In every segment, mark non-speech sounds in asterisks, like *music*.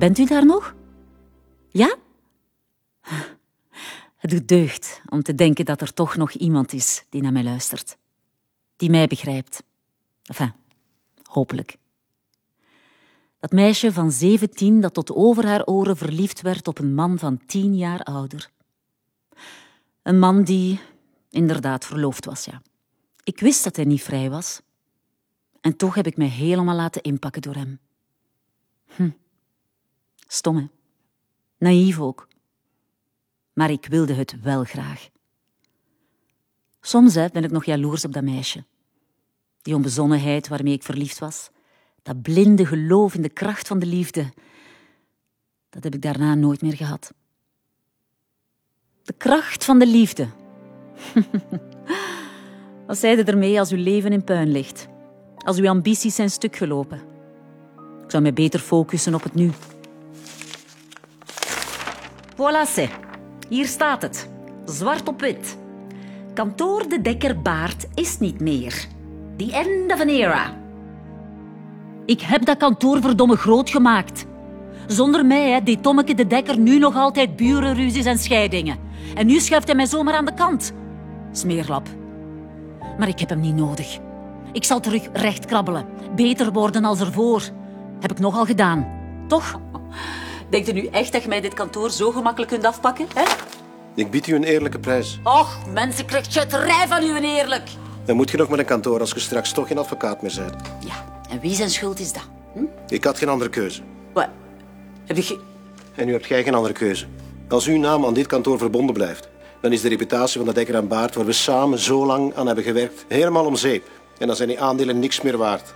Bent u daar nog? Ja? Het doet deugd om te denken dat er toch nog iemand is die naar mij luistert. Die mij begrijpt. Enfin, hopelijk. Dat meisje van zeventien dat tot over haar oren verliefd werd op een man van tien jaar ouder. Een man die inderdaad verloofd was, ja. Ik wist dat hij niet vrij was. En toch heb ik mij helemaal laten inpakken door hem. Hm. Stom, hè? Naïef ook. Maar ik wilde het wel graag. Soms ben ik nog jaloers op dat meisje. Die onbezonnenheid waarmee ik verliefd was. Dat blinde geloof in de kracht van de liefde. Dat heb ik daarna nooit meer gehad. De kracht van de liefde. *laughs* Wat zei je ermee als uw leven in puin ligt? Als uw ambities zijn stuk gelopen? Ik zou mij beter focussen op het nu. Voilà, c'est. Hier staat het. Zwart op wit. Kantoor de Dekker Baard is niet meer. The end of an era. Ik heb dat kantoor verdomme groot gemaakt. Zonder mij hè, deed Tommeke de Dekker nu nog altijd burenruzies en scheidingen. En nu schuift hij mij zomaar aan de kant. Smeerlap. Maar ik heb hem niet nodig. Ik zal terug recht krabbelen. Beter worden als ervoor. Heb ik nogal gedaan. Toch? Denkt u nu echt dat je mij dit kantoor zo gemakkelijk kunt afpakken? Hè? Ik bied u een eerlijke prijs. Och, mensen, krijgt chatterij van u en eerlijk. Dan moet je nog met een kantoor als je straks toch geen advocaat meer bent. Ja, en wie zijn schuld is dat? Hm? Ik had geen andere keuze. Wat? Heb je... En nu hebt jij geen andere keuze. Als uw naam aan dit kantoor verbonden blijft, dan is de reputatie van de Dekker en Baard, waar we samen zo lang aan hebben gewerkt, helemaal om zeep. En dan zijn die aandelen niks meer waard.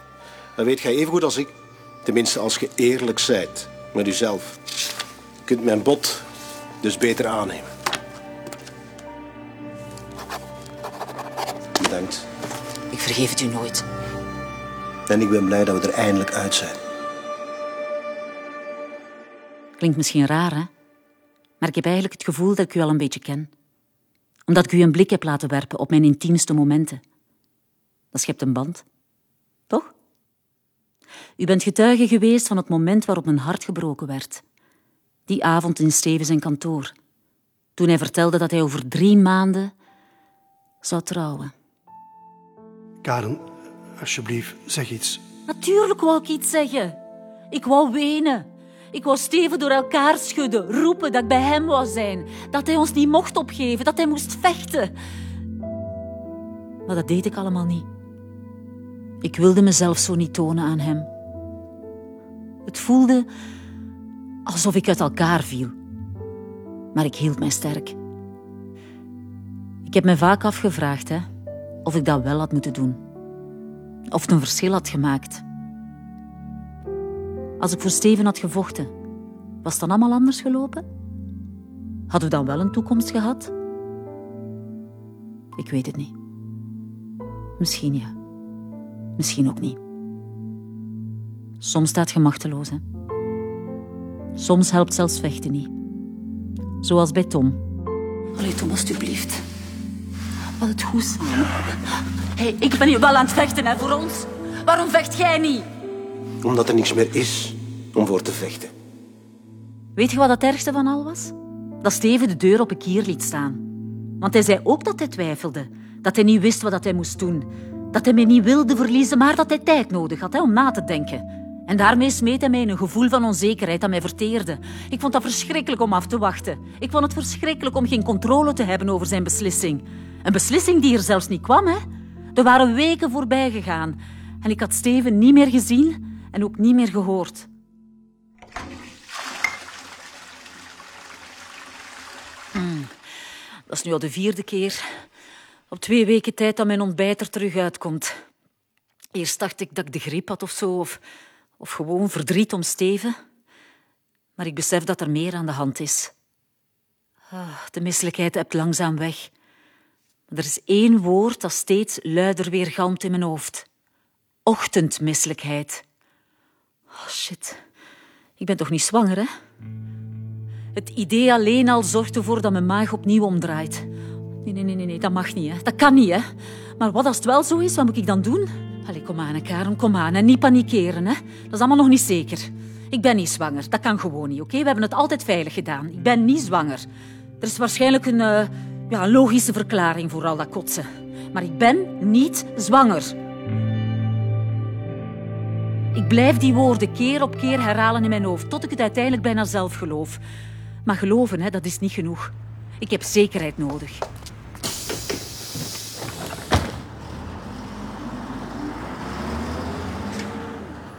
Dat weet jij even goed als ik. Tenminste, als je eerlijk zijt met uzelf. Je kunt mijn bod dus beter aannemen. Bedankt. Ik vergeef het u nooit. En ik ben blij dat we er eindelijk uit zijn. Klinkt misschien raar, hè? Maar ik heb eigenlijk het gevoel dat ik u al een beetje ken. Omdat ik u een blik heb laten werpen op mijn intiemste momenten. Dat schept een band. Toch? U bent getuige geweest van het moment waarop mijn hart gebroken werd. Die avond in Steven zijn kantoor. Toen hij vertelde dat hij over drie maanden zou trouwen. Karen, alsjeblieft, zeg iets. Natuurlijk wou ik iets zeggen. Ik wou wenen. Ik wou Steven door elkaar schudden, roepen dat ik bij hem wou zijn. Dat hij ons niet mocht opgeven, dat hij moest vechten. Maar dat deed ik allemaal niet. Ik wilde mezelf zo niet tonen aan hem. Het voelde alsof ik uit elkaar viel. Maar ik hield mij sterk. Ik heb me vaak afgevraagd hè, of ik dat wel had moeten doen of het een verschil had gemaakt. Als ik voor Steven had gevochten, was het dan allemaal anders gelopen? Hadden we dan wel een toekomst gehad? Ik weet het niet. Misschien ja. Misschien ook niet. Soms staat je machteloos, hè. Soms helpt zelfs vechten niet. Zoals bij Tom. Allee, Tom, alstublieft. Wat het goed samen. Hey, ik ben hier wel aan het vechten hè, voor ons. Waarom vecht jij niet? Omdat er niks meer is om voor te vechten. Weet je wat het ergste van al was? Dat Steven de deur op een kier liet staan. Want hij zei ook dat hij twijfelde. Dat hij niet wist wat hij moest doen. Dat hij mij niet wilde verliezen, maar dat hij tijd nodig had hè, om na te denken. En daarmee smeet hij mij in een gevoel van onzekerheid dat mij verteerde. Ik vond dat verschrikkelijk om af te wachten. Ik vond het verschrikkelijk om geen controle te hebben over zijn beslissing. Een beslissing die er zelfs niet kwam, hè? Er waren weken voorbij gegaan. En ik had Steven niet meer gezien en ook niet meer gehoord. Hmm, Dat is nu al de vierde keer op twee weken tijd dat mijn ontbijt er terug uitkomt. Eerst dacht ik dat ik de griep had of zo, of, of gewoon verdriet om Steven. Maar ik besef dat er meer aan de hand is. Ah, de misselijkheid hebt langzaam weg. Maar er is één woord dat steeds luider weergalmt in mijn hoofd. Ochtendmisselijkheid. Oh, shit. Ik ben toch niet zwanger, hè? Het idee alleen al zorgt ervoor dat mijn maag opnieuw omdraait. Nee, nee, nee, nee, dat mag niet, hè. Dat kan niet, hè. Maar wat als het wel zo is, wat moet ik dan doen? Allee, kom aan, Karen, kom aan. En niet panikeren, hè. Dat is allemaal nog niet zeker. Ik ben niet zwanger. Dat kan gewoon niet, oké? We hebben het altijd veilig gedaan. Ik ben niet zwanger. Er is waarschijnlijk een, uh, ja, logische verklaring voor al dat kotsen. Maar ik ben niet zwanger. Ik blijf die woorden keer op keer herhalen in mijn hoofd, tot ik het uiteindelijk bijna zelf geloof. Maar geloven, hè, dat is niet genoeg. Ik heb zekerheid nodig.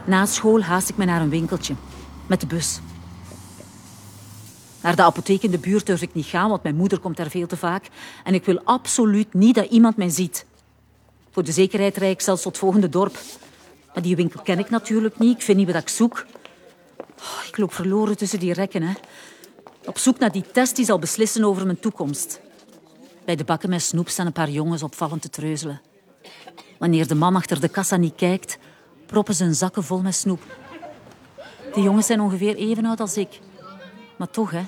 Na school haast ik me naar een winkeltje. Met de bus. Naar de apotheek in de buurt durf ik niet gaan, want mijn moeder komt daar veel te vaak. En ik wil absoluut niet dat iemand mij ziet. Voor de zekerheid rijd ik zelfs tot het volgende dorp. Maar die winkel ken ik natuurlijk niet. Ik vind niet wat ik zoek. Oh, ik loop verloren tussen die rekken. Op zoek naar die test die zal beslissen over mijn toekomst. Bij de bakken met snoep staan een paar jongens opvallend te treuzelen. Wanneer de man achter de kassa niet kijkt, proppen hun zakken vol met snoep. Die jongens zijn ongeveer even oud als ik. Maar toch, hè.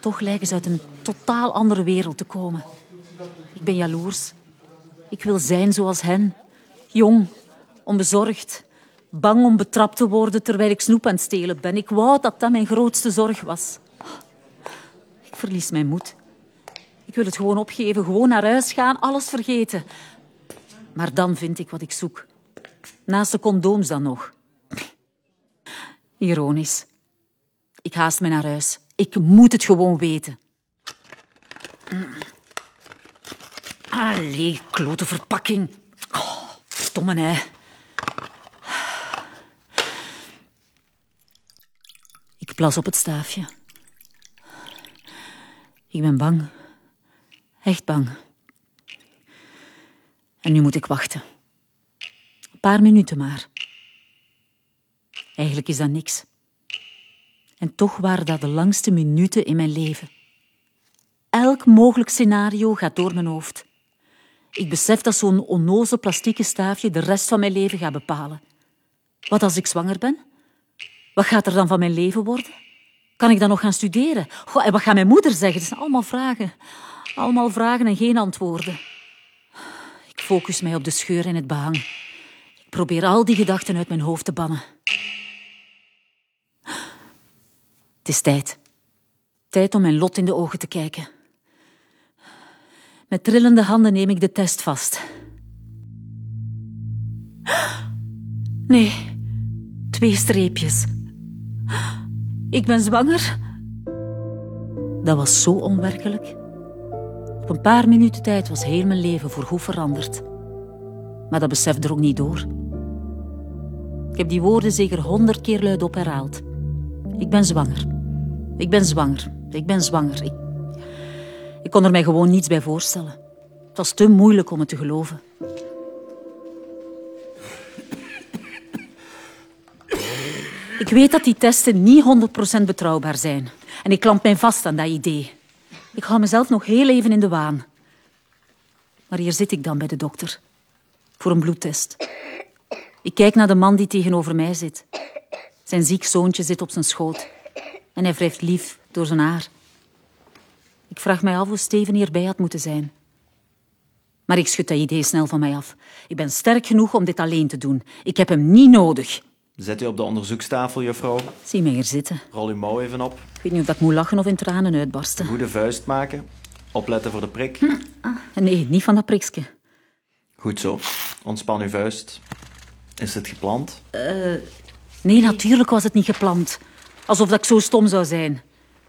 Toch lijken ze uit een totaal andere wereld te komen. Ik ben jaloers. Ik wil zijn zoals hen. Jong, onbezorgd. Bang om betrapt te worden terwijl ik snoep aan het stelen ben. Ik wou dat dat mijn grootste zorg was. Ik verlies mijn moed. Ik wil het gewoon opgeven, gewoon naar huis gaan, alles vergeten. Maar dan vind ik wat ik zoek. Naast de condooms dan nog. Ironisch. Ik haast me naar huis. Ik moet het gewoon weten. Allee, klote verpakking. Oh, stomme hè. Ik plas op het staafje. Ik ben bang. Echt bang. En nu moet ik wachten. Paar minuten maar. Eigenlijk is dat niks. En toch waren dat de langste minuten in mijn leven. Elk mogelijk scenario gaat door mijn hoofd. Ik besef dat zo'n onnozel plastieke staafje de rest van mijn leven gaat bepalen. Wat als ik zwanger ben? Wat gaat er dan van mijn leven worden? Kan ik dan nog gaan studeren? En wat gaat mijn moeder zeggen? Het zijn allemaal vragen. Allemaal vragen en geen antwoorden. Ik focus mij op de scheur in het behang. Probeer al die gedachten uit mijn hoofd te bannen. Het is tijd. Tijd om mijn lot in de ogen te kijken. Met trillende handen neem ik de test vast. Nee, twee streepjes. Ik ben zwanger. Dat was zo onwerkelijk. Op een paar minuten tijd was heel mijn leven voorgoed veranderd. Maar dat besefte er ook niet door. Ik heb die woorden zeker honderd keer luidop herhaald. Ik ben zwanger. Ik ben zwanger. Ik ben zwanger. Ik, ik kon er mij gewoon niets bij voorstellen. Het was te moeilijk om het te geloven. Ik weet dat die testen niet 100% betrouwbaar zijn. En ik klamp mij vast aan dat idee. Ik hou mezelf nog heel even in de waan. Maar hier zit ik dan bij de dokter. Voor een bloedtest. Ik kijk naar de man die tegenover mij zit. Zijn ziek zoontje zit op zijn schoot. En hij wrijft lief door zijn haar. Ik vraag mij af hoe Steven hierbij had moeten zijn. Maar ik schud dat idee snel van mij af. Ik ben sterk genoeg om dit alleen te doen. Ik heb hem niet nodig. Zet u op de onderzoekstafel, juffrouw. Zie mij hier zitten. Rol uw mouw even op. Ik weet niet of ik moet lachen of in tranen uitbarsten. Goede vuist maken. Opletten voor de prik. Hm. Ah, nee, niet van dat prikske. Goed zo. Ontspan uw vuist. Is het gepland? Uh, nee, natuurlijk was het niet gepland. Alsof dat ik zo stom zou zijn.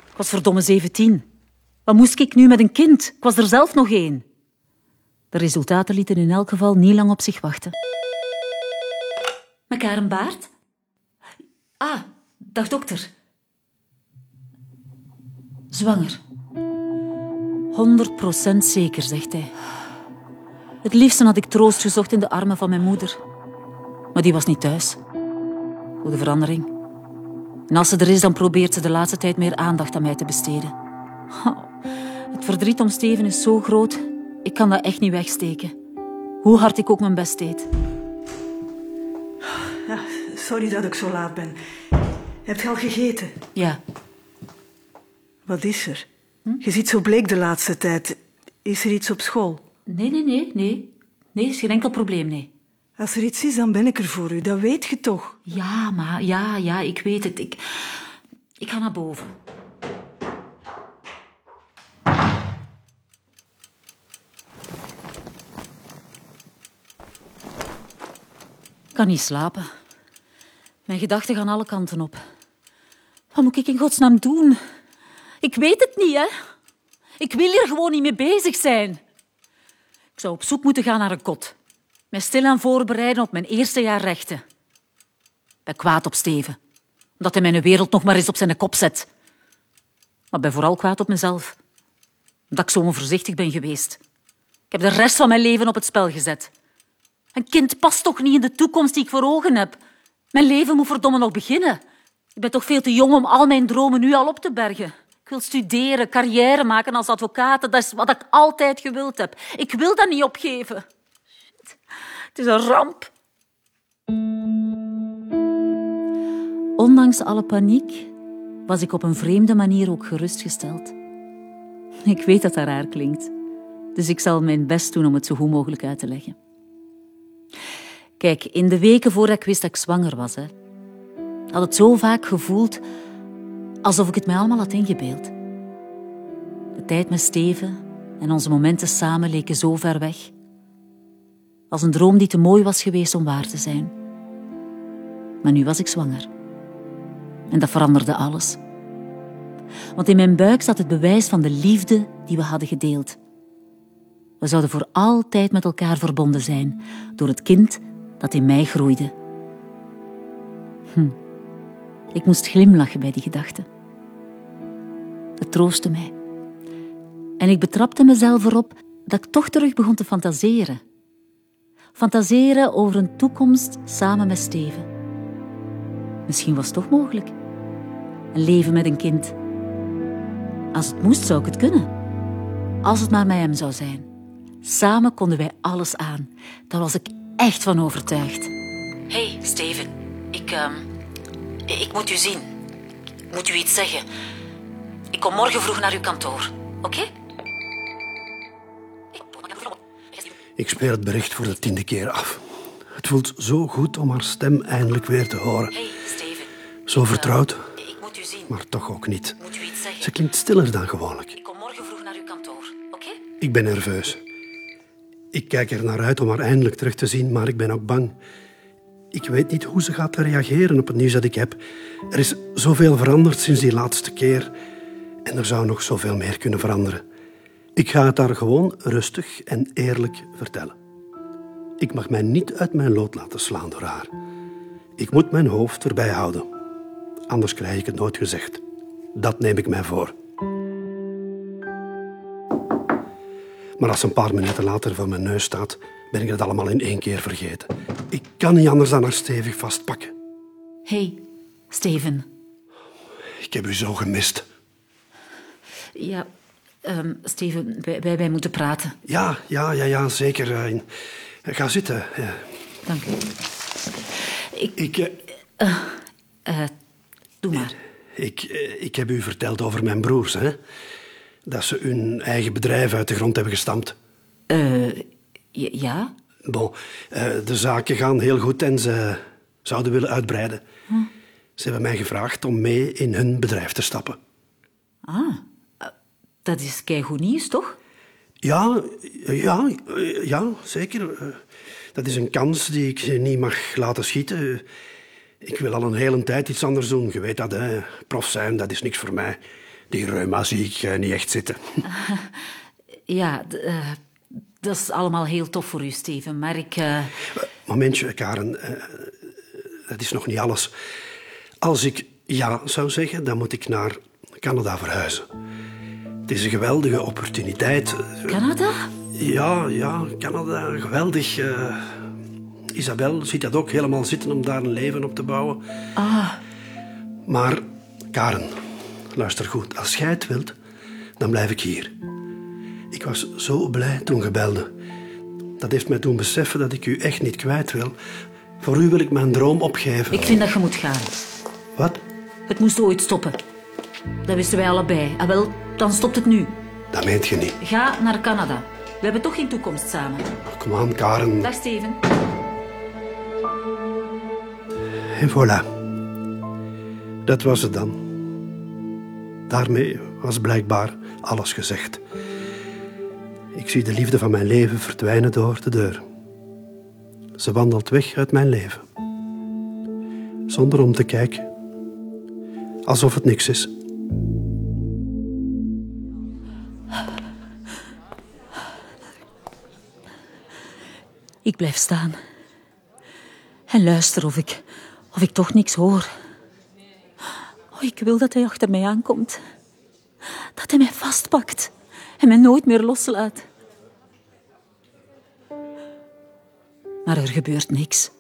Ik was verdomme 17. Wat moest ik nu met een kind? Ik was er zelf nog één. De resultaten lieten in elk geval niet lang op zich wachten. Mekaar een baard? Ah, dag dokter. Zwanger. 100% zeker, zegt hij. Het liefste had ik troost gezocht in de armen van mijn moeder. Maar die was niet thuis. Voor de verandering. En als ze er is, dan probeert ze de laatste tijd meer aandacht aan mij te besteden. het verdriet om Steven is zo groot, ik kan dat echt niet wegsteken. Hoe hard ik ook mijn best deed. Ja, sorry dat ik zo laat ben. Heb je al gegeten? Ja. Wat is er? Hm? Je ziet zo bleek de laatste tijd. Is er iets op school? Nee, nee, nee, nee. Nee, is geen enkel probleem, nee. Als er iets is, dan ben ik er voor u. Dat weet je toch? Ja, maar ja, ja, ik weet het. Ik, ik ga naar boven. Ik kan niet slapen. Mijn gedachten gaan alle kanten op. Wat moet ik in godsnaam doen? Ik weet het niet, hè? Ik wil hier gewoon niet mee bezig zijn. Ik zou op zoek moeten gaan naar een kot. Mij stilaan voorbereiden op mijn eerste jaar rechten. Ik ben kwaad op Steven, omdat hij mijn wereld nog maar eens op zijn kop zet. Maar ben vooral kwaad op mezelf, omdat ik zo onvoorzichtig ben geweest. Ik heb de rest van mijn leven op het spel gezet. Een kind past toch niet in de toekomst die ik voor ogen heb. Mijn leven moet verdomme nog beginnen. Ik ben toch veel te jong om al mijn dromen nu al op te bergen. Ik wil studeren, carrière maken als advocaat. Dat is wat ik altijd gewild heb. Ik wil dat niet opgeven. Het is een ramp. Ondanks alle paniek was ik op een vreemde manier ook gerustgesteld. Ik weet dat dat raar klinkt, dus ik zal mijn best doen om het zo goed mogelijk uit te leggen. Kijk, in de weken voordat ik wist dat ik zwanger was, hè, had het zo vaak gevoeld alsof ik het mij allemaal had ingebeeld. De tijd met Steven en onze momenten samen leken zo ver weg. Als een droom die te mooi was geweest om waar te zijn. Maar nu was ik zwanger. En dat veranderde alles. Want in mijn buik zat het bewijs van de liefde die we hadden gedeeld. We zouden voor altijd met elkaar verbonden zijn door het kind dat in mij groeide. Hm. Ik moest glimlachen bij die gedachte. Het troostte mij. En ik betrapte mezelf erop dat ik toch terug begon te fantaseren. Fantaseren over een toekomst samen met Steven. Misschien was het toch mogelijk. Een leven met een kind. Als het moest, zou ik het kunnen. Als het maar met hem zou zijn. Samen konden wij alles aan. Daar was ik echt van overtuigd. hey, Steven. Ik, ehm, ik moet u zien. Ik moet u iets zeggen. Ik kom morgen vroeg naar uw kantoor. Oké? Ik speel het bericht voor de tiende keer af. Het voelt zo goed om haar stem eindelijk weer te horen. hey, Steven. Zo vertrouwd, Ik moet u zien. maar toch ook niet. Moet u iets zeggen? Ze klinkt stiller dan gewoonlijk. Ik kom morgen vroeg naar uw kantoor. Oké? Ik ben nerveus. Ik kijk er naar uit om haar eindelijk terug te zien, maar ik ben ook bang. Ik weet niet hoe ze gaat reageren op het nieuws dat ik heb. Er is zoveel veranderd sinds die laatste keer. En er zou nog zoveel meer kunnen veranderen. Ik ga het haar gewoon rustig en eerlijk vertellen. Ik mag mij niet uit mijn lood laten slaan door haar. Ik moet mijn hoofd erbij houden. Anders krijg ik het nooit gezegd. Dat neem ik mij voor. Maar als ze een paar minuten later voor mijn neus staat, ben ik het allemaal in één keer vergeten. Ik kan niet anders dan haar stevig vastpakken. hey, Steven. Ik heb u zo gemist. Ja, ehm, Steven, wij, wij, moeten praten. Ja, ja, ja, ja zeker. eh, Ga zitten. Dank u. Ik, eh, Eh, doe maar. ik, ik heb u verteld over mijn broers, hè? Dat ze hun eigen bedrijf uit de grond hebben gestampt. Eh, ja? Bon, de zaken gaan heel goed en ze zouden willen uitbreiden. Ze hebben mij gevraagd om mee in hun bedrijf te stappen. Ah, dat is keigoed nieuws, toch? Ja, ja, ja, zeker. Eh, Dat is een kans die ik niet mag laten schieten. Ik wil al een hele tijd iets anders doen. Je weet dat, hè. Prof zijn, dat is niks voor mij. Die reuma zie ik eh, niet echt zitten. *laughs* Ja, eh, dat is allemaal heel tof voor u, Steven. Maar ik... eh, Momentje, Karen. dat is nog niet alles. Als ik ja zou zeggen, dan moet ik naar Canada verhuizen. Het is een geweldige opportuniteit. Canada? Ja, ja, Canada, geweldig. Eh, Isabel ziet dat ook helemaal zitten om daar een leven op te bouwen. Ah, Maar, Karen, luister goed. Als jij het wilt, dan blijf ik hier. Ik was zo blij toen je belde. Dat heeft mij doen beseffen dat ik u echt niet kwijt wil. Voor u wil ik mijn droom opgeven. ik vind dat je moet gaan. Wat? Het moest ooit stoppen. Dat wisten wij allebei. Ah, wel, dan stopt het nu. Dat meent je niet. Ga naar Canada. We hebben toch geen toekomst samen. Kom aan, Karen. Dag, Steven. En voilà. Dat was het dan. Daarmee was blijkbaar alles gezegd. Ik zie de liefde van mijn leven verdwijnen door de deur. Ze wandelt weg uit mijn leven. Zonder om te kijken. Alsof het niks is. Ik blijf staan. En luister of ik, of ik toch niks hoor. Oh, ik wil dat hij achter mij aankomt. Dat hij mij vastpakt en mij nooit meer loslaat. Maar er gebeurt niks.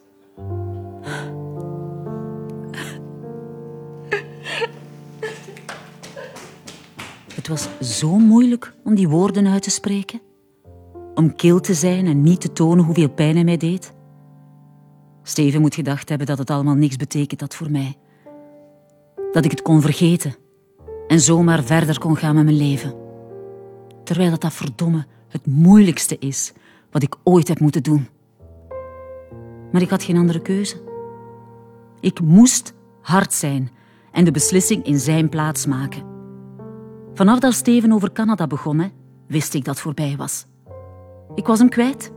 Het was zo moeilijk om die woorden uit te spreken. Om kil te zijn en niet te tonen hoeveel pijn hij mij deed. Steven moet gedacht hebben dat het allemaal niks betekent had voor mij. Dat ik het kon vergeten en zomaar verder kon gaan met mijn leven. Terwijl dat, dat verdomme het moeilijkste is wat ik ooit heb moeten doen. Maar ik had geen andere keuze. Ik moest hard zijn en de beslissing in zijn plaats maken. Vanaf dat Steven over Canada begon, wist ik dat voorbij was. Ik was hem kwijt.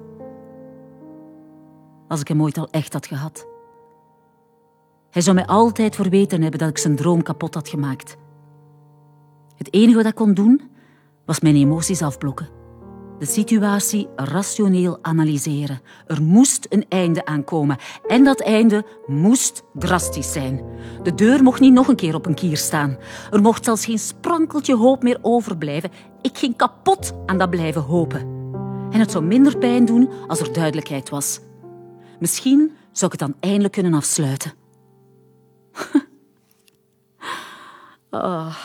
Als ik hem ooit al echt had gehad. Hij zou mij altijd verweten hebben dat ik zijn droom kapot had gemaakt. Het enige wat ik kon doen, was mijn emoties afblokken. De situatie rationeel analyseren. Er moest een einde aankomen. En dat einde moest drastisch zijn. De deur mocht niet nog een keer op een kier staan. Er mocht zelfs geen sprankeltje hoop meer overblijven. Ik ging kapot aan dat blijven hopen. En het zou minder pijn doen als er duidelijkheid was. Misschien zou ik het dan eindelijk kunnen afsluiten. *laughs* oh,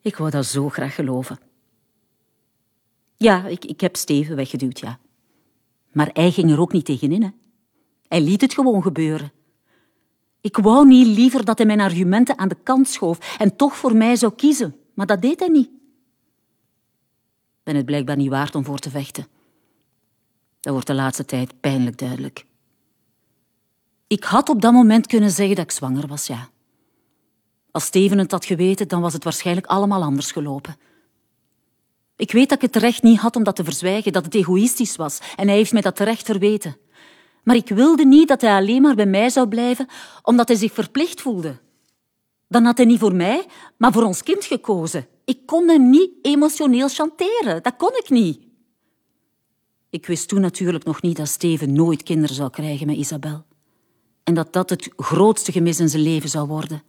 ik wou dat zo graag geloven. Ja, ik, ik heb Steven weggeduwd, ja. Maar hij ging er ook niet tegenin, hè. Hij liet het gewoon gebeuren. Ik wou niet liever dat hij mijn argumenten aan de kant schoof en toch voor mij zou kiezen, maar dat deed hij niet. Ik ben het blijkbaar niet waard om voor te vechten. Dat wordt de laatste tijd pijnlijk duidelijk. Ik had op dat moment kunnen zeggen dat ik zwanger was, ja. Als Steven het had geweten, dan was het waarschijnlijk allemaal anders gelopen. Ik weet dat ik het recht niet had om dat te verzwijgen, dat het egoïstisch was en hij heeft mij dat terecht verweten. Maar ik wilde niet dat hij alleen maar bij mij zou blijven, omdat hij zich verplicht voelde. Dan had hij niet voor mij, maar voor ons kind gekozen. Ik kon hem niet emotioneel chanteren, dat kon ik niet. Ik wist toen natuurlijk nog niet dat Steven nooit kinderen zou krijgen met Isabel. En dat dat het grootste gemis in zijn leven zou worden.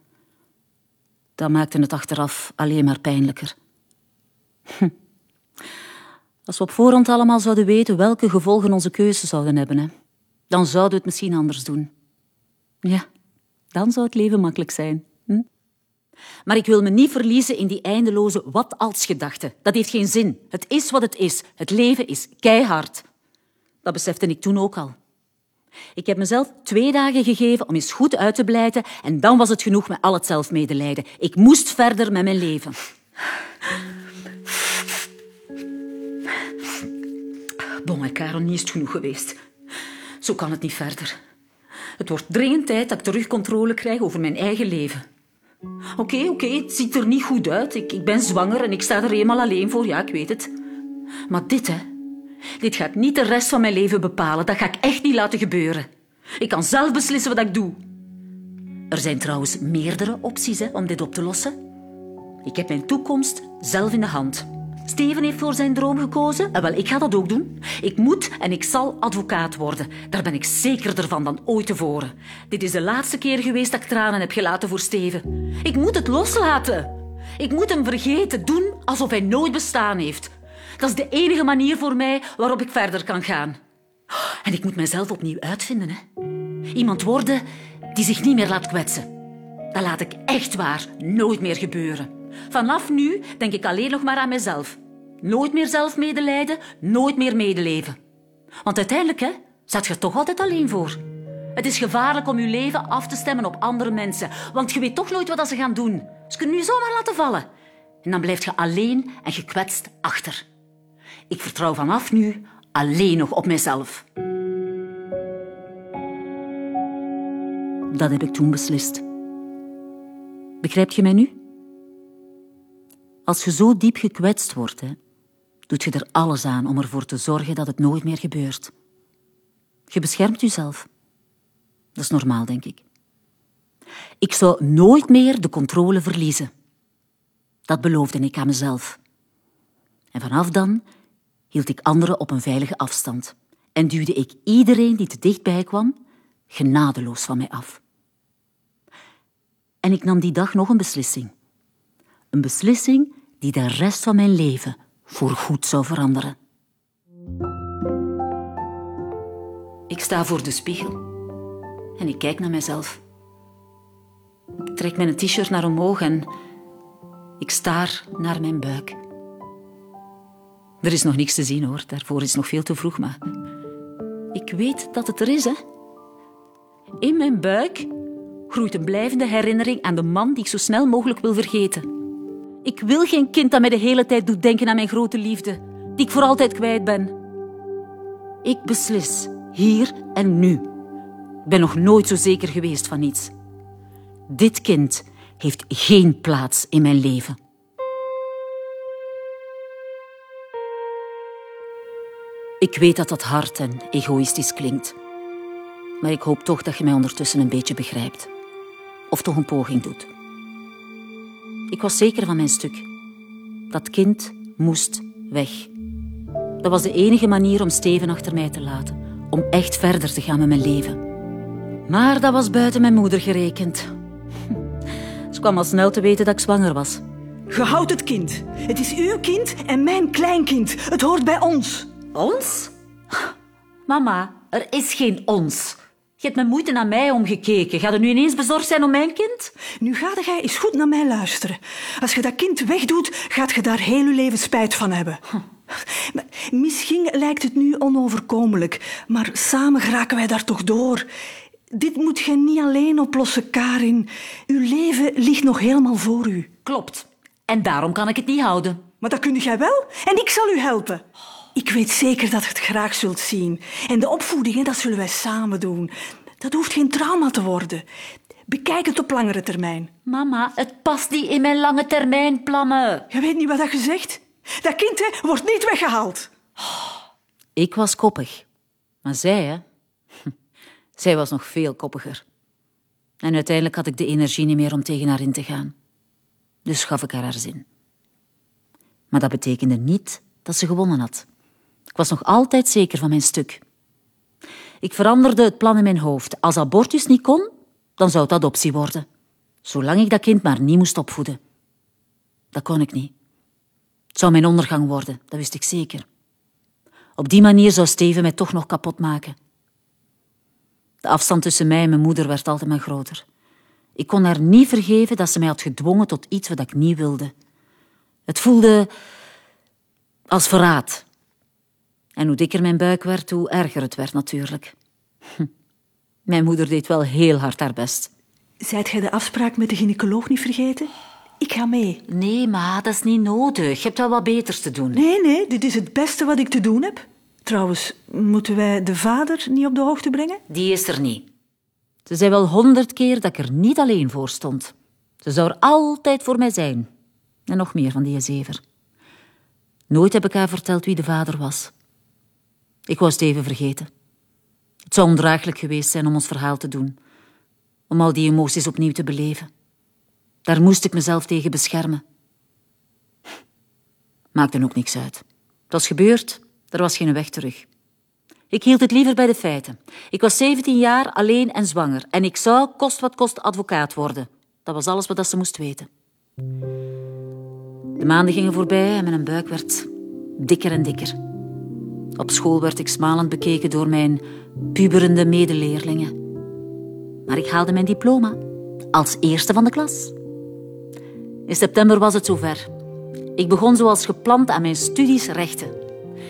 Dat maakte het achteraf alleen maar pijnlijker. Hm. Als we op voorhand allemaal zouden weten welke gevolgen onze keuzes zouden hebben, hè, dan zouden we het misschien anders doen. Ja, dan zou het leven makkelijk zijn. Hm? Maar ik wil me niet verliezen in die eindeloze wat-als-gedachten. Dat heeft geen zin. Het is wat het is. Het leven is keihard. Dat besefte ik toen ook al. Ik heb mezelf twee dagen gegeven om eens goed uit te blijten en dan was het genoeg met al het zelfmedelijden. Ik moest verder met mijn leven. Bon, en Karel, niet is genoeg geweest. Zo kan het niet verder. Het wordt dringend tijd dat ik terug controle krijg over mijn eigen leven. Oké, oké, het ziet er niet goed uit. Ik, ik ben zwanger en ik sta er eenmaal alleen voor, ja, ik weet het. Maar dit, hè. Dit gaat niet de rest van mijn leven bepalen. Dat ga ik echt niet laten gebeuren. Ik kan zelf beslissen wat ik doe. Er zijn trouwens meerdere opties hè, om dit op te lossen. Ik heb mijn toekomst zelf in de hand. Steven heeft voor zijn droom gekozen. En wel, ik ga dat ook doen. Ik moet en ik zal advocaat worden. Daar ben ik zekerder van dan ooit tevoren. Dit is de laatste keer geweest dat ik tranen heb gelaten voor Steven. Ik moet het loslaten. Ik moet hem vergeten, doen alsof hij nooit bestaan heeft. Dat is de enige manier voor mij waarop ik verder kan gaan. En ik moet mezelf opnieuw uitvinden. Hè. Iemand worden die zich niet meer laat kwetsen. Dat laat ik echt waar nooit meer gebeuren. Vanaf nu denk ik alleen nog maar aan mezelf. Nooit meer zelfmedelijden, nooit meer medeleven. Want uiteindelijk hè, staat je toch altijd alleen voor. Het is gevaarlijk om je leven af te stemmen op andere mensen, want je weet toch nooit wat ze gaan doen. Ze kunnen je zomaar laten vallen. En dan blijf je alleen en gekwetst achter. Ik vertrouw vanaf nu alleen nog op mezelf. Dat heb ik toen beslist. Begrijp je mij nu? Als je zo diep gekwetst wordt, doet je er alles aan om ervoor te zorgen dat het nooit meer gebeurt. Je beschermt jezelf. Dat is normaal, denk ik. Ik zou nooit meer de controle verliezen. Dat beloofde ik aan mezelf. En vanaf dan hield ik anderen op een veilige afstand en duwde ik iedereen die te dichtbij kwam genadeloos van mij af. En ik nam die dag nog een beslissing. Een beslissing die de rest van mijn leven voorgoed zou veranderen. Ik sta voor de spiegel en ik kijk naar mezelf. Ik trek mijn t-shirt naar omhoog en ik staar naar mijn buik. Er is nog niks te zien hoor, daarvoor is nog veel te vroeg, maar ik weet dat het er is, hè. In mijn buik groeit een blijvende herinnering aan de man die ik zo snel mogelijk wil vergeten. Ik wil geen kind dat mij de hele tijd doet denken aan mijn grote liefde, die ik voor altijd kwijt ben. Ik beslis, hier en nu. Ik ben nog nooit zo zeker geweest van iets. Dit kind heeft geen plaats in mijn leven. Ik weet dat dat hard en egoïstisch klinkt. Maar ik hoop toch dat je mij ondertussen een beetje begrijpt. Of toch een poging doet. Ik was zeker van mijn stuk. Dat kind moest weg. Dat was de enige manier om Steven achter mij te laten. Om echt verder te gaan met mijn leven. Maar dat was buiten mijn moeder gerekend. *laughs* Ze kwam al snel te weten dat ik zwanger was. Je houdt het kind. Het is uw kind en mijn kleinkind. Het hoort bij ons. Ons? Mama, er is geen ons. Je hebt met moeite naar mij omgekeken. Ga je nu ineens bezorgd zijn om mijn kind? Nu ga jij eens goed naar mij luisteren. Als je dat kind wegdoet, gaat je daar heel je leven spijt van hebben. Misschien lijkt het nu onoverkomelijk, maar samen geraken wij daar toch door. Dit moet je niet alleen oplossen, Karin. Uw leven ligt nog helemaal voor u. Klopt. En daarom kan ik het niet houden. Maar dat kun jij wel en ik zal u helpen. Ik weet zeker dat je het graag zult zien. En de opvoeding, dat zullen wij samen doen. Dat hoeft geen trauma te worden. Bekijk het op langere termijn. Mama, het past niet in mijn lange termijn plannen. Je weet niet wat dat je zegt? Dat kind hè, wordt niet weggehaald. Ik was koppig. Maar zij, hè? *laughs* Zij was nog veel koppiger. En uiteindelijk had ik de energie niet meer om tegen haar in te gaan. Dus gaf ik haar haar zin. Maar dat betekende niet dat ze gewonnen had. Ik was nog altijd zeker van mijn stuk. Ik veranderde het plan in mijn hoofd. Als abortus niet kon, dan zou het adoptie worden. Zolang ik dat kind maar niet moest opvoeden. Dat kon ik niet. Het zou mijn ondergang worden, dat wist ik zeker. Op die manier zou Steven mij toch nog kapot maken. De afstand tussen mij en mijn moeder werd altijd maar groter. Ik kon haar niet vergeven dat ze mij had gedwongen tot iets wat ik niet wilde. Het voelde als verraad. En hoe dikker mijn buik werd, hoe erger het werd natuurlijk. Hm. Mijn moeder deed wel heel hard haar best. Zijt gij de afspraak met de gynaecoloog niet vergeten? Ik ga mee. Nee, ma, dat is niet nodig. Je hebt wel wat beters te doen. Nee, nee, dit is het beste wat ik te doen heb. Trouwens, moeten wij de vader niet op de hoogte brengen? Die is er niet. Ze zei wel honderd keer dat ik er niet alleen voor stond. Ze zou er altijd voor mij zijn. En nog meer van die zever. Nooit heb ik haar verteld wie de vader was. Ik was het even vergeten. Het zou ondraaglijk geweest zijn om ons verhaal te doen. Om al die emoties opnieuw te beleven. Daar moest ik mezelf tegen beschermen. Maakte ook niks uit. Het was gebeurd, er was geen weg terug. Ik hield het liever bij de feiten. Ik was 17 jaar, alleen en zwanger. En ik zou, kost wat kost, advocaat worden. Dat was alles wat ze moest weten. De maanden gingen voorbij en mijn buik werd dikker en dikker. Op school werd ik smalend bekeken door mijn puberende medeleerlingen. Maar ik haalde mijn diploma als eerste van de klas. In september was het zover. Ik begon zoals gepland aan mijn studies rechten.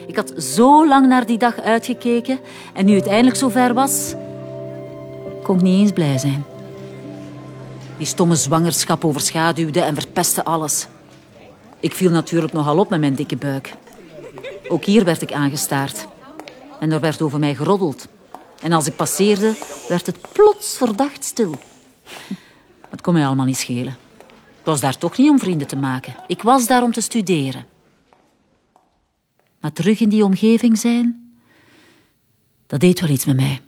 Ik had zo lang naar die dag uitgekeken en nu het eindelijk zover was, kon ik niet eens blij zijn. Die stomme zwangerschap overschaduwde en verpestte alles. Ik viel natuurlijk nogal op met mijn dikke buik. Ook hier werd ik aangestaard. En er werd over mij geroddeld. En als ik passeerde, werd het plots verdacht stil. Het kon mij allemaal niet schelen. Ik was daar toch niet om vrienden te maken. Ik was daar om te studeren. Maar terug in die omgeving zijn, dat deed wel iets met mij.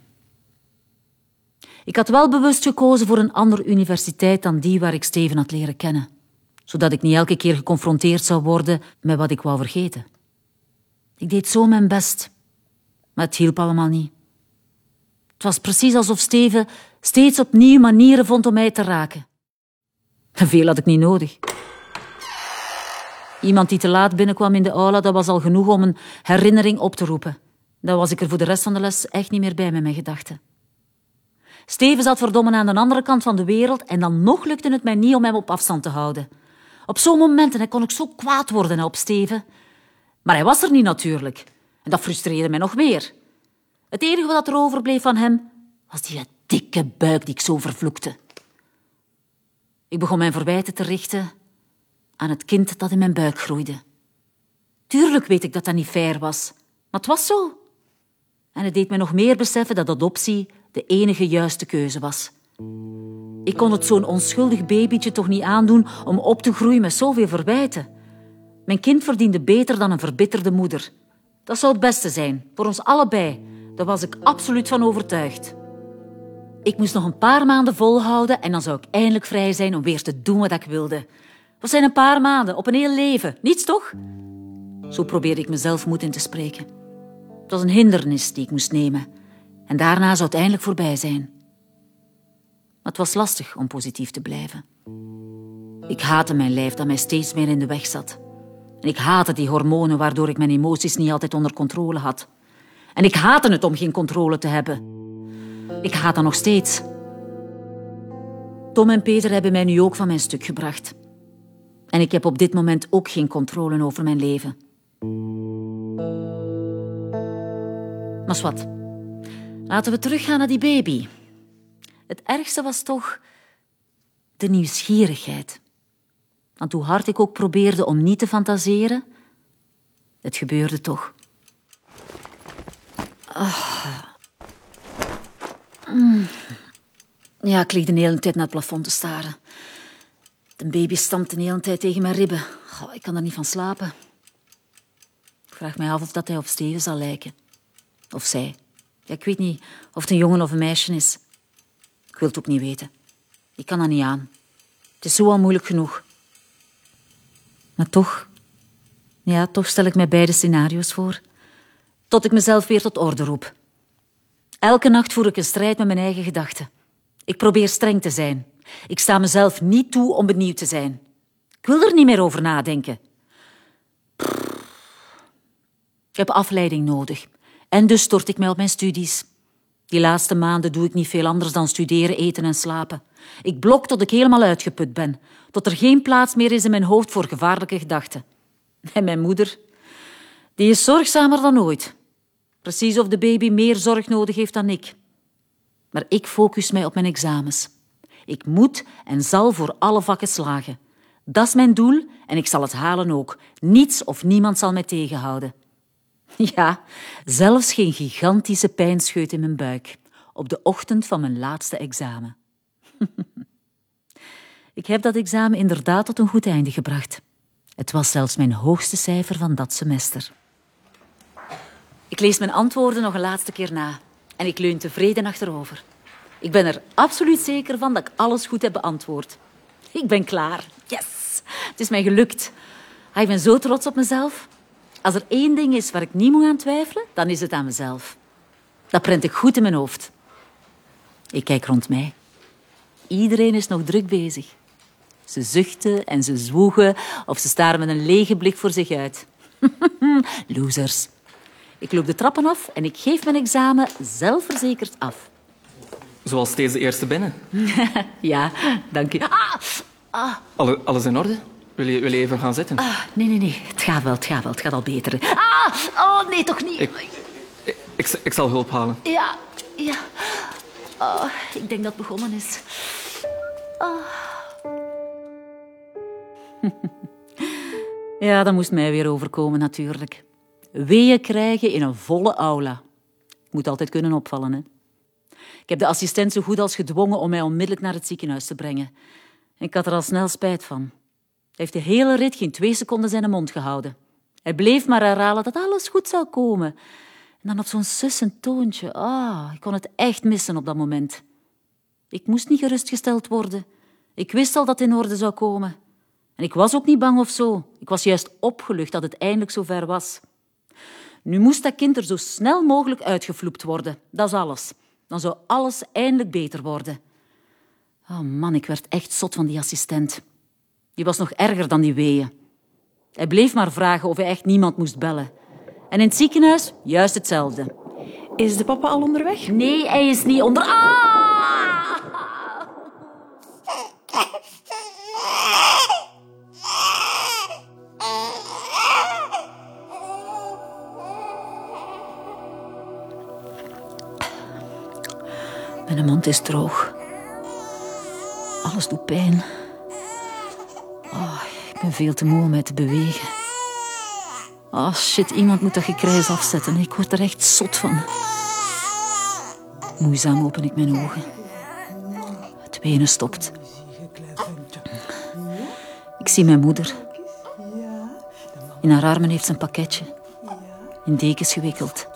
Ik had wel bewust gekozen voor een andere universiteit dan die waar ik Steven had leren kennen, zodat ik niet elke keer geconfronteerd zou worden met wat ik wou vergeten. Ik deed zo mijn best, maar het hielp allemaal niet. Het was precies alsof Steven steeds opnieuw manieren vond om mij te raken. En *laughs* veel had ik niet nodig. Iemand die te laat binnenkwam in de aula, dat was al genoeg om een herinnering op te roepen. Dan was ik er voor de rest van de les echt niet meer bij met mijn gedachten. Steven zat verdomme aan de andere kant van de wereld en dan nog lukte het mij niet om hem op afstand te houden. Op zo'n momenten kon ik zo kwaad worden op Steven. Maar hij was er niet natuurlijk. En dat frustreerde mij nog meer. Het enige wat er overbleef van hem was die dikke buik die ik zo vervloekte. Ik begon mijn verwijten te richten aan het kind dat in mijn buik groeide. Tuurlijk weet ik dat dat niet fair was, maar het was zo. En het deed me nog meer beseffen dat adoptie de enige juiste keuze was. Ik kon het zo'n onschuldig babytje toch niet aandoen om op te groeien met zoveel verwijten. Mijn kind verdiende beter dan een verbitterde moeder. Dat zou het beste zijn, voor ons allebei. Daar was ik absoluut van overtuigd. Ik moest nog een paar maanden volhouden en dan zou ik eindelijk vrij zijn om weer te doen wat ik wilde. Wat zijn een paar maanden op een heel leven? Niets toch? Zo probeerde ik mezelf moed in te spreken. Het was een hindernis die ik moest nemen. En daarna zou het eindelijk voorbij zijn. Maar het was lastig om positief te blijven. Ik haatte mijn lijf dat mij steeds meer in de weg zat. En ik haatte die hormonen waardoor ik mijn emoties niet altijd onder controle had. En ik haatte het om geen controle te hebben. Ik haat dat nog steeds. Tom en Peter hebben mij nu ook van mijn stuk gebracht. En ik heb op dit moment ook geen controle over mijn leven. Maar wat? Laten we teruggaan naar die baby. Het ergste was toch de nieuwsgierigheid. Want hoe hard ik ook probeerde om niet te fantaseren, het gebeurde toch. Ah. Mm. Ja, ik lig de hele tijd naar het plafond te staren. De baby stampt de hele tijd tegen mijn ribben. ik kan er niet van slapen. Ik vraag mij af of dat hij op Steven zal lijken. Of zij. Ja, ik weet niet of het een jongen of een meisje is. Ik wil het ook niet weten. Ik kan dat niet aan. Het is zo al moeilijk genoeg. Maar toch, ja, toch stel ik mij beide scenario's voor. Tot ik mezelf weer tot orde roep. Elke nacht voer ik een strijd met mijn eigen gedachten. Ik probeer streng te zijn. Ik sta mezelf niet toe om benieuwd te zijn. Ik wil er niet meer over nadenken. Ik heb afleiding nodig. En dus stort ik mij op mijn studies. Die laatste maanden doe ik niet veel anders dan studeren, eten en slapen. Ik blok tot ik helemaal uitgeput ben, tot er geen plaats meer is in mijn hoofd voor gevaarlijke gedachten. En mijn moeder, die is zorgzamer dan ooit. Precies of de baby meer zorg nodig heeft dan ik. Maar ik focus mij op mijn examens. Ik moet en zal voor alle vakken slagen. Dat is mijn doel en ik zal het halen ook. Niets of niemand zal mij tegenhouden. *laughs* Ja, zelfs geen gigantische pijnscheut in mijn buik op de ochtend van mijn laatste examen. *laughs* ik heb dat examen inderdaad tot een goed einde gebracht. Het was zelfs mijn hoogste cijfer van dat semester. Ik lees mijn antwoorden nog een laatste keer na en ik leun tevreden achterover. Ik ben er absoluut zeker van dat ik alles goed heb beantwoord. Ik ben klaar. Yes! Het is mij gelukt. Ah, ik ben zo trots op mezelf. Als er één ding is waar ik niet moet aan twijfelen, dan is het aan mezelf. Dat prent ik goed in mijn hoofd. Ik kijk rond mij. Iedereen is nog druk bezig. Ze zuchten en ze zwoegen of ze staren met een lege blik voor zich uit. *laughs* Losers. Ik loop de trappen af en ik geef mijn examen zelfverzekerd af. Zoals deze eerste binnen. *laughs* ja, dank u. Ah, ah. Alle, alles in orde? Wil je, wil je even gaan zitten? Ah, nee, nee, nee. Het gaat wel, het gaat wel. Het gaat al beter. Ah, oh, nee, toch niet. Ik, ik, ik, zal hulp halen. Ja, ja. Oh, ik denk dat het begonnen is. Oh. *laughs* ja, dat moest mij weer overkomen, natuurlijk. Weeën krijgen in een volle aula. Ik moet altijd kunnen opvallen, hè. Ik heb de assistent zo goed als gedwongen om mij onmiddellijk naar het ziekenhuis te brengen. Ik had er al snel spijt van. Heeft de hele rit geen twee seconden zijn mond gehouden. Hij bleef maar herhalen dat alles goed zou komen. En dan op zo'n sussend toontje. Ah, ik kon het echt missen op dat moment. Ik moest niet gerustgesteld worden. Ik wist al dat het in orde zou komen. En ik was ook niet bang of zo. Ik was juist opgelucht dat het eindelijk zover was. Nu moest dat kind er zo snel mogelijk uitgevloept worden. Dat is alles. Dan zou alles eindelijk beter worden. Oh man, ik werd echt zot van die assistent. Die was nog erger dan die weeën. Hij bleef maar vragen of hij echt niemand moest bellen. En in het ziekenhuis juist hetzelfde. Is de papa al onderweg? Nee, hij is niet onder. Ah! Mijn mond is droog. Alles doet pijn. Veel te moe om mij te bewegen. Oh shit, iemand moet dat gekrijs afzetten. Ik word er echt zot van. Moeizaam open ik mijn ogen. Het wenen stopt. Ik zie mijn moeder. In haar armen heeft ze een pakketje. In dekens gewikkeld.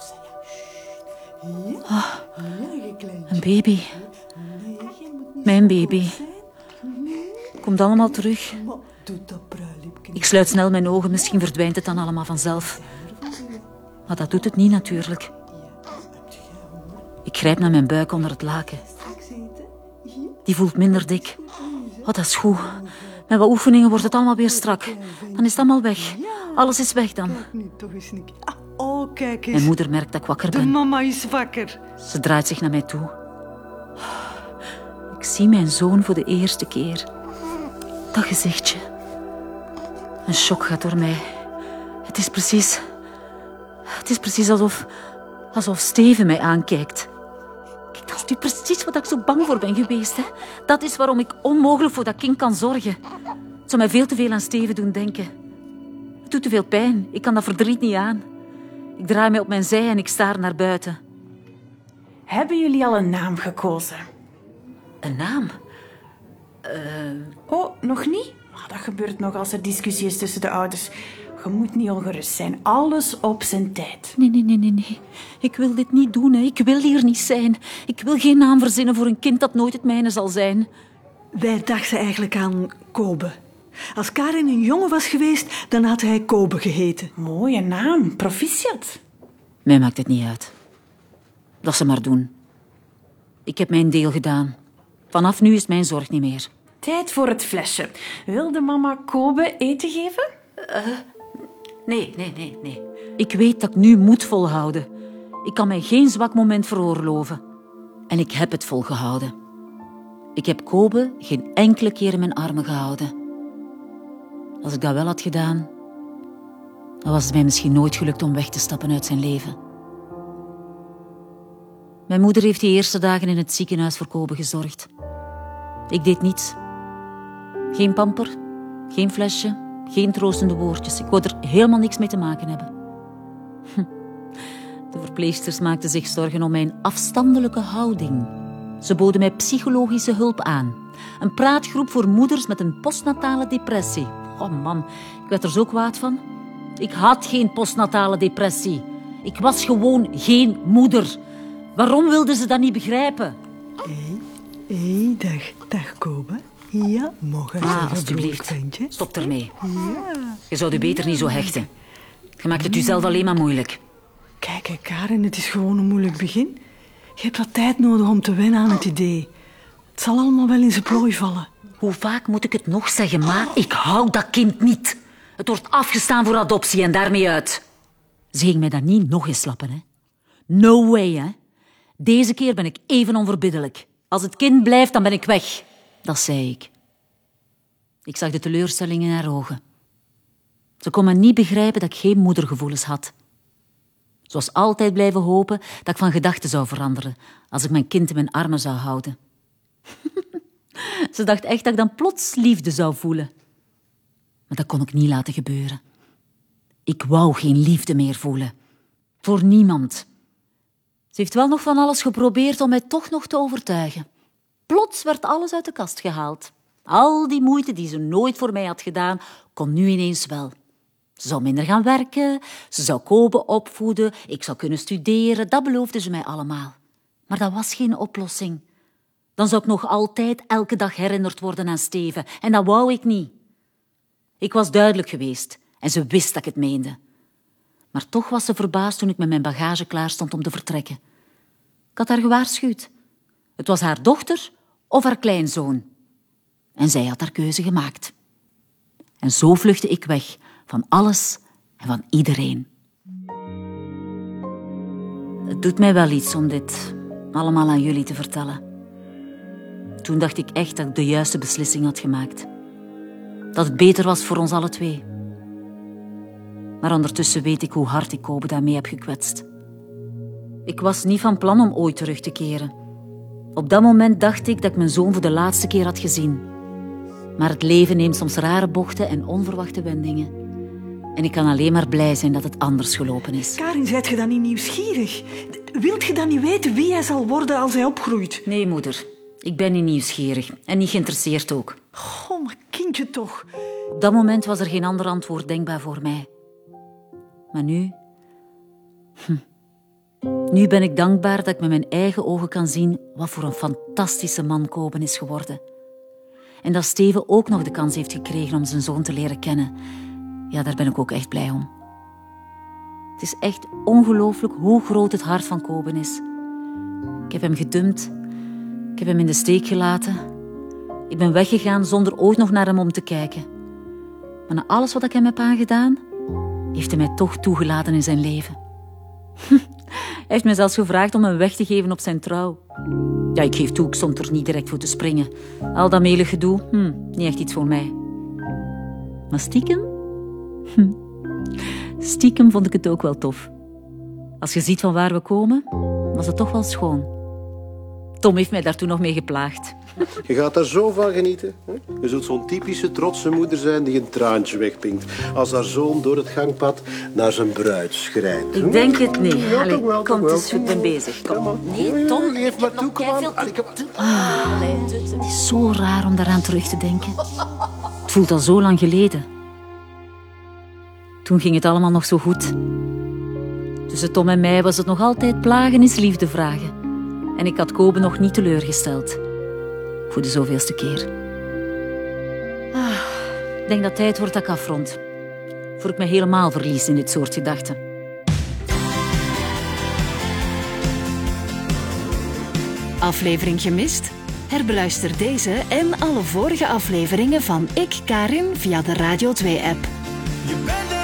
Ah, een baby. Mijn baby. Komt allemaal terug. Ik sluit snel mijn ogen, misschien verdwijnt het dan allemaal vanzelf. Maar dat doet het niet natuurlijk. Ik grijp naar mijn buik onder het laken. Die voelt minder dik. Oh, dat is goed. Met wat oefeningen wordt het allemaal weer strak. Dan is het allemaal weg. Alles is weg dan. Oh, kijk eens. Mijn moeder merkt dat ik wakker De ben. mama is wakker. Ze draait zich naar mij toe. Ik zie mijn zoon voor de eerste keer. Dat gezichtje. Een shock gaat door mij. Het is precies... Het is precies alsof... Alsof Steven mij aankijkt. Kijk, dat is nu precies wat ik zo bang voor ben geweest. Hè? Dat is waarom ik onmogelijk voor dat kind kan zorgen. Het zou mij veel te veel aan Steven doen denken. Het doet te veel pijn. Ik kan dat verdriet niet aan. Ik draai mij op mijn zij en ik staar naar buiten. Hebben jullie al een naam gekozen? Een naam? Oh, nog niet? Ah, dat gebeurt nog als er discussie is tussen de ouders. Je moet niet ongerust zijn. Alles op zijn tijd. Nee, nee, nee, nee, nee. Ik wil dit niet doen. Hè. Ik wil hier niet zijn. Ik wil geen naam verzinnen voor een kind dat nooit het mijne zal zijn. Wij dachten eigenlijk aan Kobe. Als Karin een jongen was geweest, dan had hij Kobe geheten. Mooie naam. Proficiat. Mij maakt het niet uit. Dat ze maar doen. Ik heb mijn deel gedaan. Vanaf nu is mijn zorg niet meer. Tijd voor het flesje. Wil de mama Kobe eten geven? Nee, nee, nee, nee. Ik weet dat ik nu moet volhouden. Ik kan mij geen zwak moment veroorloven. En ik heb het volgehouden. Ik heb Kobe geen enkele keer in mijn armen gehouden. Als ik dat wel had gedaan, dan was het mij misschien nooit gelukt om weg te stappen uit zijn leven. Mijn moeder heeft die eerste dagen in het ziekenhuis voor Kobe gezorgd. Ik deed niets. Geen pamper, geen flesje, geen troostende woordjes. Ik wou er helemaal niks mee te maken hebben. Hm. De verpleegsters maakten zich zorgen om mijn afstandelijke houding. Ze boden mij psychologische hulp aan. Een praatgroep voor moeders met een postnatale depressie. Oh man, ik werd er zo kwaad van. Ik had geen postnatale depressie. Ik was gewoon geen moeder. Waarom wilden ze dat niet begrijpen? Hé, dag, dag Kobe. Ja, mogen Ah, alsjeblieft. Stop ermee. Je zou je beter niet zo hechten. Je maakt het jezelf alleen maar moeilijk. Kijk, Karin, het is gewoon een moeilijk begin. Je hebt wat tijd nodig om te wennen aan het idee. Het zal allemaal wel in zijn plooi vallen. Hoe vaak moet ik het nog zeggen, maar ik hou dat kind niet. Het wordt afgestaan voor adoptie en daarmee uit. Ze ging mij dat niet nog eens slappen, hè. No way, hè. Deze keer ben ik even onverbiddelijk. Als het kind blijft, dan ben ik weg. Dat zei ik. Ik zag de teleurstelling in haar ogen. Ze kon me niet begrijpen dat ik geen moedergevoelens had. Ze was altijd blijven hopen dat ik van gedachten zou veranderen als ik mijn kind in mijn armen zou houden. *laughs* Ze dacht echt dat ik dan plots liefde zou voelen. Maar dat kon ik niet laten gebeuren. Ik wou geen liefde meer voelen. Voor niemand. Ze heeft wel nog van alles geprobeerd om mij toch nog te overtuigen. Plots werd alles uit de kast gehaald. Al die moeite die ze nooit voor mij had gedaan, kon nu ineens wel. Ze zou minder gaan werken, ze zou Kobe opvoeden, ik zou kunnen studeren, dat beloofde ze mij allemaal. Maar dat was geen oplossing. Dan zou ik nog altijd elke dag herinnerd worden aan Steven, en dat wou ik niet. Ik was duidelijk geweest en ze wist dat ik het meende. Maar toch was ze verbaasd toen ik met mijn bagage klaar stond om te vertrekken. Ik had haar gewaarschuwd. Het was haar dochter of haar kleinzoon. En zij had haar keuze gemaakt. En zo vluchtte ik weg van alles en van iedereen. Het doet mij wel iets om dit allemaal aan jullie te vertellen. Toen dacht ik echt dat ik de juiste beslissing had gemaakt. Dat het beter was voor ons alle twee. Maar ondertussen weet ik hoe hard ik Kobe daarmee heb gekwetst. Ik was niet van plan om ooit terug te keren. Op dat moment dacht ik dat ik mijn zoon voor de laatste keer had gezien. Maar het leven neemt soms rare bochten en onverwachte wendingen. En ik kan alleen maar blij zijn dat het anders gelopen is. Karin, zijt je dan niet nieuwsgierig? Wilt je dan niet weten wie hij zal worden als hij opgroeit? Nee, moeder. Ik ben niet nieuwsgierig en niet geïnteresseerd ook. Oh, maar kindje toch. Op dat moment was er geen ander antwoord denkbaar voor mij. Maar nu... Hm. Nu ben ik dankbaar dat ik met mijn eigen ogen kan zien wat voor een fantastische man Koben is geworden. En dat Steven ook nog de kans heeft gekregen om zijn zoon te leren kennen. Ja, daar ben ik ook echt blij om. Het is echt ongelooflijk hoe groot het hart van Koben is. Ik heb hem gedumpt. Ik heb hem in de steek gelaten. Ik ben weggegaan zonder ooit nog naar hem om te kijken. Maar na alles wat ik hem heb aangedaan, heeft hij mij toch toegelaten in zijn leven. *laughs* Hij heeft mij zelfs gevraagd om hem weg te geven op zijn trouw. Ja, ik geef toe, ik stond er niet direct voor te springen. Al dat melig gedoe, hm, niet echt iets voor mij. Maar stiekem? Hm. Stiekem vond ik het ook wel tof. Als je ziet van waar we komen, was het toch wel schoon. Tom heeft mij daar toen nog mee geplaagd. Je gaat daar zo van genieten. Hè? Je zult zo'n typische trotse moeder zijn die een traantje wegpinkt. Als haar zoon door het gangpad naar zijn bruid schrijnt. Ik denk het niet. Ja, Allee, wel, kom, dus ben bezig. Kom. maar. Nee, Tom. Geef maar toe, kom aan. Veel... Allee, kom aan. Ah, het is zo raar om daaraan terug te denken. Het voelt al zo lang geleden. Toen ging het allemaal nog zo goed. Tussen Tom en mij was het nog altijd plagen is liefde vragen. En ik had Kobe nog niet teleurgesteld. Voor de zoveelste keer. Ah, ik denk dat het tijd wordt dat ik afrond. Voor ik me helemaal verlies in dit soort gedachten. Aflevering gemist? Herbeluister deze en alle vorige afleveringen van Ik Karin via de Radio 2-app. Je bent